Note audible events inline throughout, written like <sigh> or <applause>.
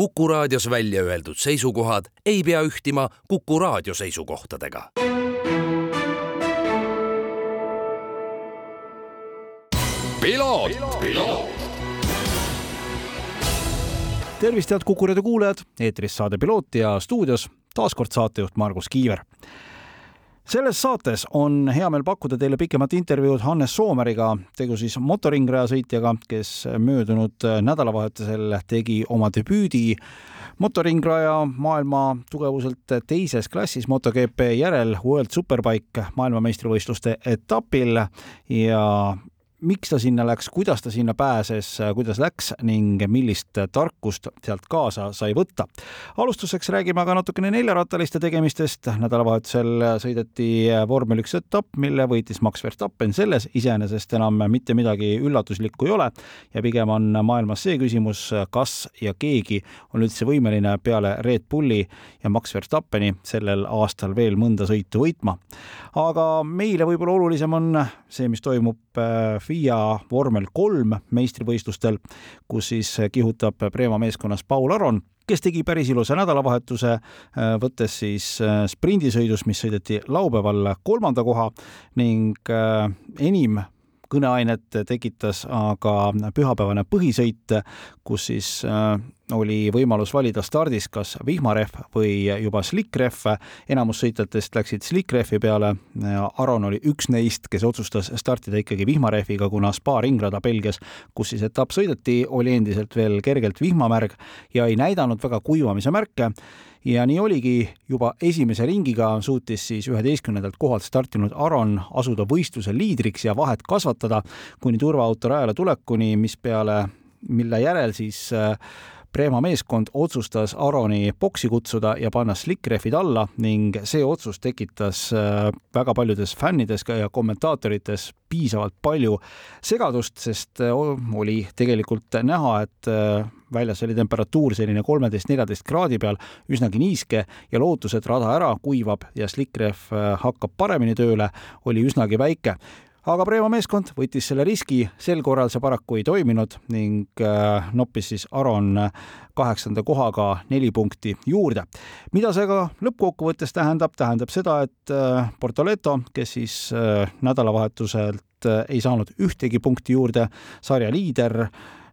Kuku raadios välja öeldud seisukohad ei pea ühtima Kuku raadio seisukohtadega. tervist, head Kuku raadio kuulajad, eetris saade Piloot ja stuudios taas kord saatejuht Margus Kiiver selles saates on hea meel pakkuda teile pikemat intervjuud Hannes Soomeriga, tegu siis motoringraja sõitjaga, kes möödunud nädalavahetusel tegi oma debüüdi motoringraja maailma tugevuselt teises klassis MotoGP järel World Superbike maailmameistrivõistluste etapil. Ja miks ta sinna läks, kuidas ta sinna pääses, kuidas läks ning millist tarkust sealt kaasa sai võtta. alustuseks räägime aga natukene neljarattaliste tegemistest. nädalavahetusel sõideti vormel üks etapp, mille võitis Max Verstappen. selles iseenesest enam mitte midagi üllatuslikku ei ole ja pigem on maailmas see küsimus, kas ja keegi on üldse võimeline peale Red Bulli ja Max Verstappeni sellel aastal veel mõnda sõitu võitma. aga meile võib-olla olulisem on see, mis toimub FIA vormel kolm meistrivõistlustel, kus siis kihutab Preema meeskonnas Paul Aron, kes tegi päris ilusa nädalavahetuse, võttes siis sprindisõidus, mis sõideti laupäeval kolmanda koha ning enim kõneainet tekitas aga pühapäevane põhisõit, kus siis äh, oli võimalus valida stardis kas vihmarehv või juba slickrehv. enamus sõitjatest läksid slickrehvi peale. Aron oli üks neist, kes otsustas startida ikkagi vihmarehviga, kuna spa ringrada Belgias, kus siis etapp sõideti, oli endiselt veel kergelt vihmamärg ja ei näidanud väga kuivamise märke ja nii oligi, juba esimese ringiga suutis siis üheteistkümnendalt kohalt startinud Aron asuda võistluse liidriks ja vahet kasvatada kuni turvaauto rajale tulekuni, mispeale, mille järel siis äh, Preema meeskond otsustas Aroni boksi kutsuda ja panna slickrehvid alla ning see otsus tekitas äh, väga paljudes fännides ja kommentaatorites piisavalt palju segadust, sest äh, oli tegelikult näha, et äh, väljas oli temperatuur selline kolmeteist-neljateist kraadi peal, üsnagi niiske ja lootus, et rada ära kuivab ja slickrehv hakkab paremini tööle, oli üsnagi väike aga Preema meeskond võttis selle riski, sel korral see paraku ei toiminud ning äh, noppis siis Aron kaheksanda kohaga neli punkti juurde. mida see aga lõppkokkuvõttes tähendab, tähendab seda, et äh, Portoleto, kes siis äh, nädalavahetuselt ei saanud ühtegi punkti juurde, sarja liider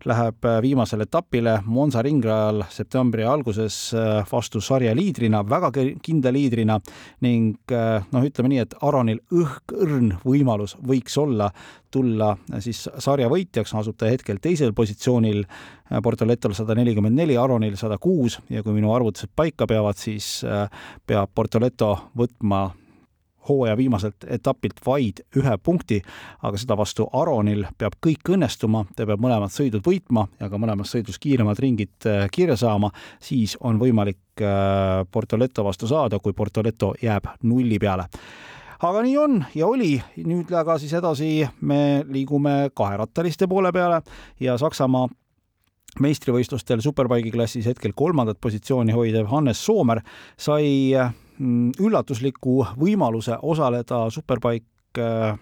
läheb äh, viimasele etapile. Monza ringrajal septembri alguses äh, vastu sarja liidrina, väga kindla liidrina ning äh, noh, ütleme nii, et Aronil õhk-õrn võimalus võiks olla tulla siis sarja võitjaks, asub ta hetkel teisel positsioonil, Portoletol sada nelikümmend neli, Aronil sada kuus ja kui minu arvutused paika peavad, siis peab Portoleto võtma hooaja viimaselt etapilt vaid ühe punkti, aga seda vastu Aronil peab kõik õnnestuma, ta peab mõlemad sõidud võitma ja ka mõlemas sõidus kiiremad ringid äh, kirja saama, siis on võimalik äh, Portoleto vastu saada, kui Portoleto jääb nulli peale. Aga nii on ja oli, nüüd aga siis edasi me liigume kaherattaliste poole peale ja Saksamaa meistrivõistlustel Superbike'i klassis hetkel kolmandat positsiooni hoidev Hannes Soomer sai Mm, üllatusliku võimaluse osaleda Superbike äh,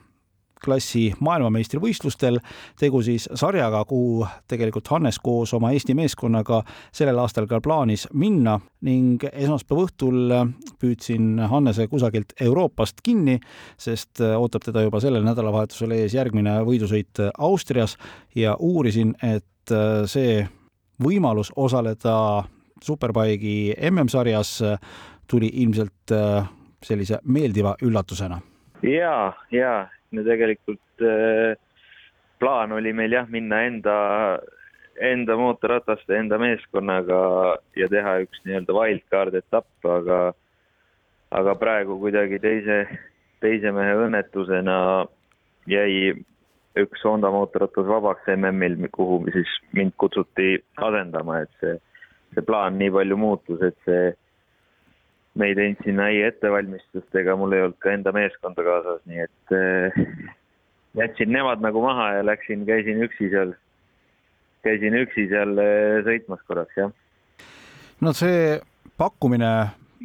klassi maailmameistrivõistlustel, tegu siis sarjaga, kuhu tegelikult Hannes koos oma Eesti meeskonnaga sellel aastal ka plaanis minna ning esmaspäeva õhtul püüdsin Hannese kusagilt Euroopast kinni, sest äh, ootab teda juba sellel nädalavahetusel ees järgmine võidusõit Austrias ja uurisin, et äh, see võimalus osaleda Superbike'i MM-sarjas tuli ilmselt äh, sellise meeldiva üllatusena. ja, ja no tegelikult äh, plaan oli meil jah, minna enda, enda mootorrataste, enda meeskonnaga ja teha üks nii-öelda wildcard etapp, aga, aga praegu kuidagi teise, teise mehe õnnetusena jäi üks Honda mootorratas vabaks MM-il, kuhu siis mind kutsuti asendama, et see, see plaan nii palju muutus, et see me ei teinud sinna ei ettevalmistust ega mul ei olnud ka enda meeskonda kaasas, nii et äh, jätsin nemad nagu maha ja läksin, käisin üksi seal, käisin üksi seal äh, sõitmas korraks, jah. no see pakkumine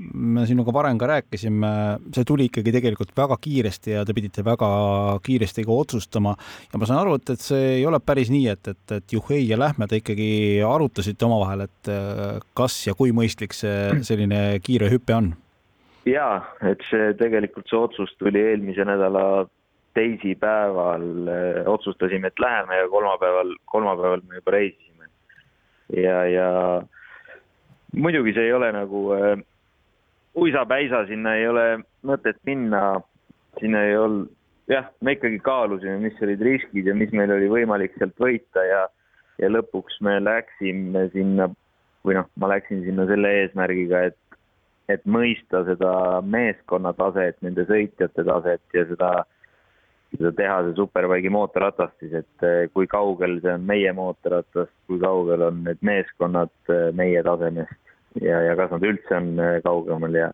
me sinuga varem ka rääkisime, see tuli ikkagi tegelikult väga kiiresti ja te pidite väga kiiresti ka otsustama ja ma saan aru, et, et see ei ole päris nii, et, et, et juhhei ja lähme, te ikkagi arutasite omavahel, et äh, kas ja kui mõistlik see <clears throat> selline kiire hüpe on? jaa, et see tegelikult see otsus tuli eelmise nädala teisipäeval, äh, otsustasime, et läheme ja kolmapäeval, kolmapäeval me juba reisisime. ja, ja muidugi see ei ole nagu äh, uisapäisa, sinna ei ole mõtet minna, sinna ei olnud, jah, me ikkagi kaalusime, mis olid riskid ja mis meil oli võimalik sealt võita ja ja lõpuks me läksime sinna või noh, ma läksin sinna selle eesmärgiga, et et mõista seda meeskonna taset, nende sõitjate taset ja seda, seda tehase Superbike'i mootorratast siis, et eh, kui kaugel see on meie mootorratast, kui kaugel on need meeskonnad eh, meie tasemest ja, ja kas nad üldse on äh, kaugemal ja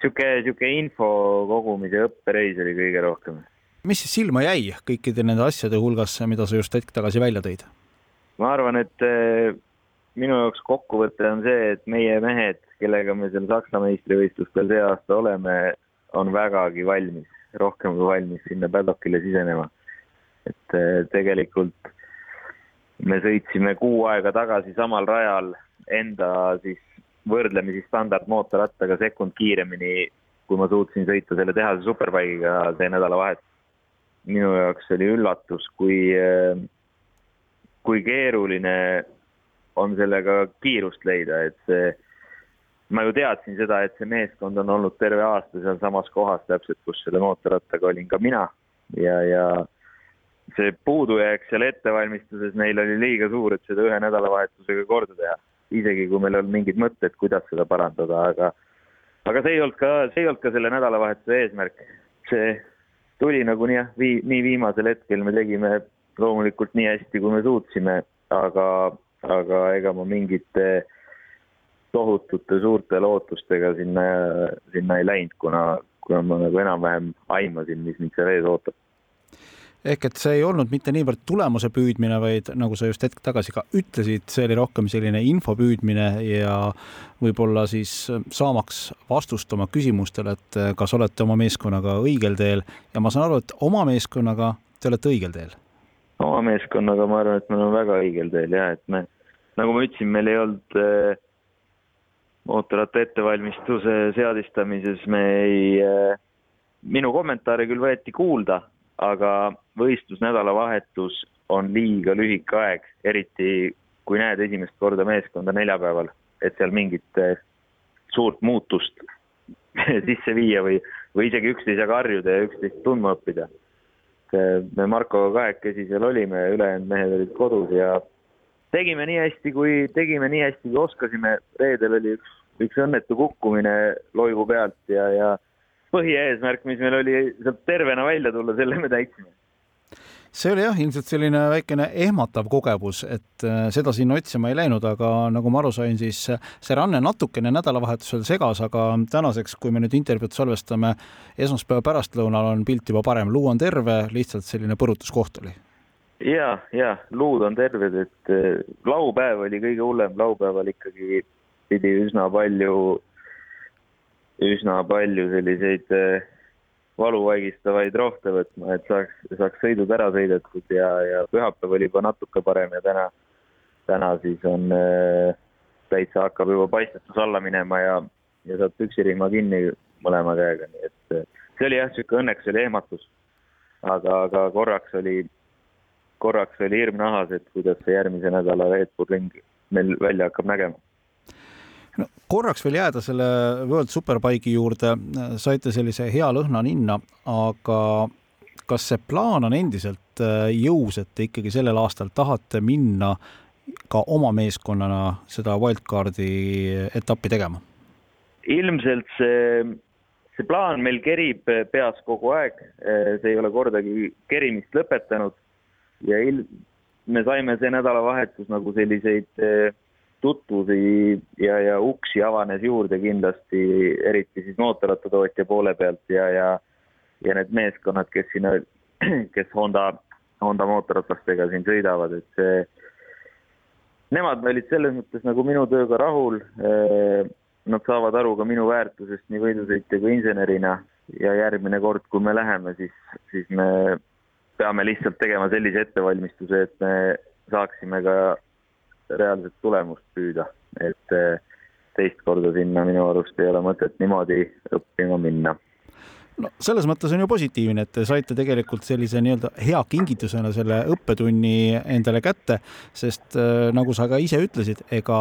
sihuke, sihuke info kogumise õppereis oli kõige rohkem. mis siis silma jäi kõikide nende asjade hulgas, mida sa just hetk tagasi välja tõid? ma arvan, et äh, minu jaoks kokkuvõte on see, et meie mehed, kellega me seal Saksa meistrivõistlustel see aasta oleme, on vägagi valmis, rohkem kui valmis sinna paddock'ile sisenema. et äh, tegelikult me sõitsime kuu aega tagasi samal rajal enda siis võrdlemisi standardmootorrattaga sekund kiiremini, kui ma suutsin sõita selle tehase Superbike'iga see nädalavahetus. minu jaoks oli üllatus, kui, kui keeruline on sellega kiirust leida, et see, ma ju teadsin seda, et see meeskond on olnud terve aasta sealsamas kohas täpselt, kus selle mootorrattaga olin ka mina ja, ja see puudujääk seal ettevalmistuses neil oli liiga suur, et seda ühe nädalavahetusega korda teha isegi kui meil on mingid mõtted, kuidas seda parandada, aga aga see ei olnud ka, see ei olnud ka selle nädalavahetuse eesmärk. see tuli nagunii jah, vii-, nii viimasel hetkel me tegime loomulikult nii hästi, kui me suutsime, aga, aga ega ma mingite tohutute suurte lootustega sinna, sinna ei läinud, kuna, kuna ma nagu enam-vähem aimasin, mis mind seal ees ootab ehk et see ei olnud mitte niivõrd tulemuse püüdmine, vaid nagu sa just hetk tagasi ka ütlesid, see oli rohkem selline info püüdmine ja võib-olla siis saamaks vastust oma küsimustele, et kas olete oma meeskonnaga õigel teel ja ma saan aru, et oma meeskonnaga te olete õigel teel. oma meeskonnaga ma arvan, et me oleme väga õigel teel ja et me, nagu ma ütlesin, meil ei olnud äh, mootorratta ettevalmistuse seadistamises me ei äh,, minu kommentaare küll võeti kuulda aga võistlusnädalavahetus on liiga lühike aeg, eriti kui näed esimest korda meeskonda neljapäeval, et seal mingit eh, suurt muutust <laughs> sisse viia või, või isegi üksteisega harjuda ja üksteist tundma õppida. me Markoga kahekesi seal olime, ülejäänud mehed olid kodus ja tegime nii hästi, kui, tegime nii hästi, kui oskasime, reedel oli üks, üks õnnetu kukkumine loigu pealt ja, ja põhieesmärk, mis meil oli sealt tervena välja tulla, selle me täitsime. See oli jah, ilmselt selline väikene ehmatav kogemus, et äh, seda sinna otsima ei läinud, aga nagu ma aru sain, siis see ranne natukene nädalavahetusel segas, aga tänaseks, kui me nüüd intervjuud salvestame, esmaspäeva pärastlõunal on pilt juba parem, luu on terve, lihtsalt selline põrutuskoht oli. ja, ja luud on terved, et äh, laupäev oli kõige hullem, laupäeval ikkagi pidi üsna palju üsna palju selliseid äh, valuvaigistavaid rohte võtma, et saaks, saaks sõidud ära sõidetud ja, ja pühapäev oli juba natuke parem ja täna, täna siis on äh, täitsa hakkab juba paistetus alla minema ja, ja saab püksirihma kinni mõlema käega, nii et äh, see oli jah, niisugune õnneks oli ehmatus. aga, aga korraks oli, korraks oli hirm nahas, et kuidas see järgmise nädala Red Bull ring meil välja hakkab nägema korraks veel jääda selle World Superbike'i juurde, saite sellise hea lõhna ninna, aga kas see plaan on endiselt äh, jõus, et te ikkagi sellel aastal tahate minna ka oma meeskonnana seda wildcard'i etappi tegema? ilmselt see, see plaan meil kerib peas kogu aeg, see ei ole kordagi kerimist lõpetanud ja il-, me saime see nädalavahetus nagu selliseid tutvusi ja, ja uksi avanes juurde kindlasti, eriti siis mootorrattatootja poole pealt ja, ja ja need meeskonnad, kes sinna, <clears throat> kes Honda, Honda mootorratastega siin sõidavad, et see, nemad olid selles mõttes nagu minu tööga rahul. nad saavad aru ka minu väärtusest nii võidusõitja kui insenerina ja järgmine kord, kui me läheme, siis, siis me peame lihtsalt tegema sellise ettevalmistuse, et me saaksime ka reaalset tulemust püüda, et teist korda sinna minu arust ei ole mõtet niimoodi õppima minna. No selles mõttes on ju positiivne, et te saite tegelikult sellise nii-öelda hea kingitusena selle õppetunni endale kätte, sest äh, nagu sa ka ise ütlesid, ega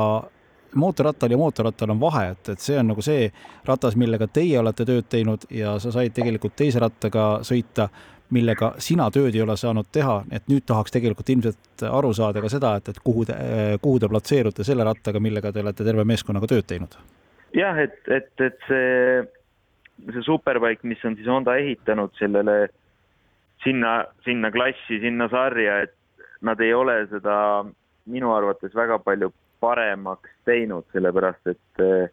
mootorrattal ja mootorrattal on vahe, et, et see on nagu see ratas, millega teie olete tööd teinud ja sa said tegelikult teise rattaga sõita, millega sina tööd ei ole saanud teha, et nüüd tahaks tegelikult ilmselt aru saada ka seda, et, et kuhu te, kuhu te platseerute selle rattaga, millega te olete terve meeskonnaga tööd teinud? jah, et, et, et see see superbike, mis on siis Honda ehitanud sellele sinna, sinna klassi, sinna sarja, et nad ei ole seda minu arvates väga palju paremaks teinud, sellepärast et äh,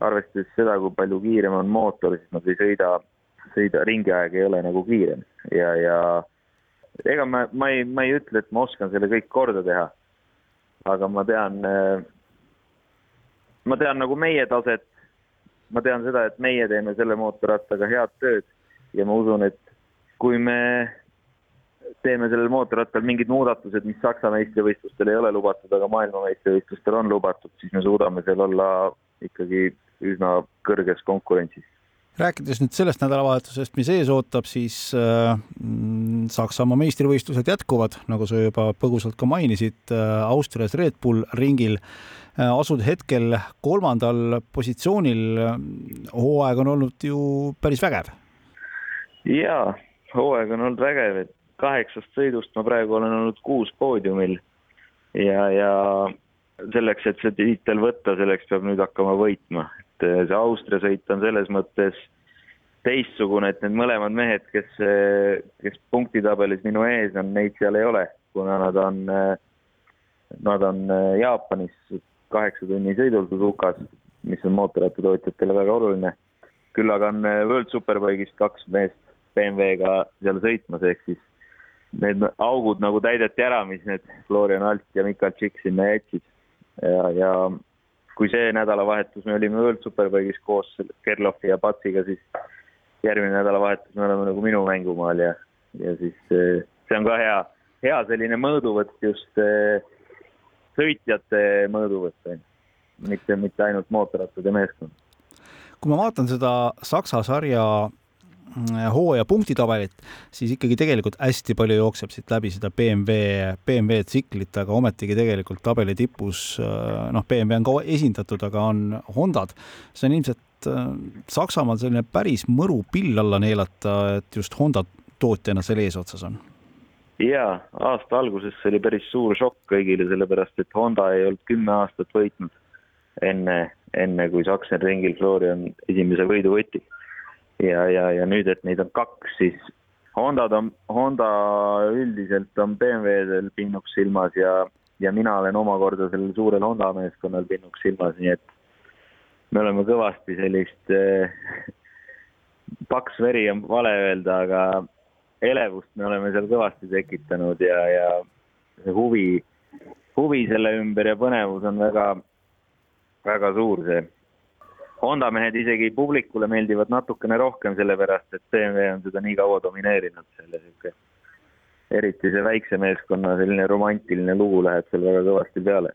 arvestades seda, kui palju kiirem on mootor, siis nad ei sõida, sõida, ringiaeg ei ole nagu kiirem ja, ja ega ma, ma ei, ma ei ütle, et ma oskan selle kõik korda teha. aga ma tean, äh, ma tean nagu meie taset ma tean seda, et meie teeme selle mootorrattaga head tööd ja ma usun, et kui me teeme sellel mootorrattal mingid muudatused, mis Saksa meistrivõistlustel ei ole lubatud, aga maailmameistrivõistlustel on lubatud, siis me suudame seal olla ikkagi üsna kõrges konkurentsis. Rääkides nüüd sellest nädalavahetusest, mis ees ootab, siis äh, Saksamaa meistrivõistlused jätkuvad, nagu sa juba põgusalt ka mainisid äh,, Austrias Red Bull ringil Äh, asud hetkel kolmandal positsioonil. hooaeg on olnud ju päris vägev. jaa, hooaeg on olnud vägev, et kaheksast sõidust ma praegu olen olnud kuus poodiumil ja, ja selleks, et see tiitel võtta, selleks peab nüüd hakkama võitma, et äh, see Austria sõit on selles mõttes teistsugune, et need mõlemad mehed, kes, äh, kes punktitabelis minu ees on, neid seal ei ole, kuna nad on, nad on Jaapanis kaheksa tunni sõidul Suzukas, mis on mootorrattatootjatele väga oluline. küll aga on World Superbike'ist kaks meest BMW-ga seal sõitmas, ehk siis need augud nagu täideti ära, mis need Florian Alt ja Mikal Tšik sinna jätsid. ja, ja kui see nädalavahetus me olime World Superbike'is koos Kerlofi ja Patsiga, siis järgmine nädalavahetus me oleme nagu minu mängumaal ja, ja siis äh, see on ka hea, hea selline mõõduvõtt just äh, sõitjate mõõduvõtt, mitte, mitte ainult mootorrattade meeskond. kui ma vaatan seda Saksa sarja hooaja punktitabelit, siis ikkagi tegelikult hästi palju jookseb siit läbi seda BMW, BMW tsiklit, aga ometigi tegelikult tabeli tipus äh, noh, BMW on ka esindatud, aga on Hondad. see on ilmselt äh, Saksamaal selline päris mõru pill alla neelata, et just Honda tootjana seal eesotsas on jaa, aasta alguses oli päris suur šokk kõigile, sellepärast et Honda ei olnud kümme aastat võitnud enne, enne kui Sachsenringil Florian esimese võidu võttis. Ja, ja, ja nüüd, et neid on kaks, siis Hondad on, Honda üldiselt on BMW-del pinnuks silmas ja, ja mina olen omakorda sellel suurel Honda meeskonnal pinnuks silmas, nii et me oleme kõvasti sellist eh, paks veri on vale öelda, aga elevust me oleme seal kõvasti tekitanud ja, ja see huvi, huvi selle ümber ja põnevus on väga, väga suur, see Honda mehed isegi publikule meeldivad natukene rohkem, sellepärast et BMW on seda nii kaua domineerinud, selle sihuke, eriti see väikse meeskonna selline romantiline lugu läheb seal väga kõvasti peale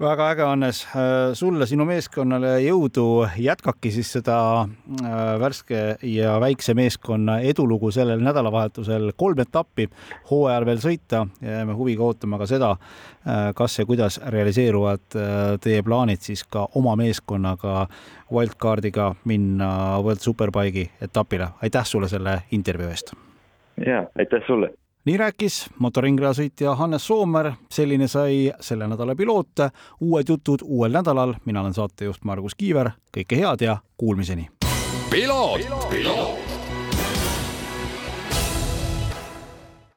väga äge, Hannes, äh, sulle, sinu meeskonnale jõudu, jätkake siis seda äh, värske ja väikse meeskonna edulugu sellel nädalavahetusel, kolm etappi hooajal veel sõita jääme huviga ootama ka seda, äh, kas ja kuidas realiseeruvad teie plaanid siis ka oma meeskonnaga wildcardiga minna World Superbike'i etapile. aitäh sulle selle intervjuu eest! ja aitäh sulle! Nii rääkis motoringradasõitja Hannes Soomer, selline sai selle nädala piloot. uued jutud uuel nädalal, mina olen saatejuht Margus Kiiver, kõike head ja kuulmiseni. piloot, piloot..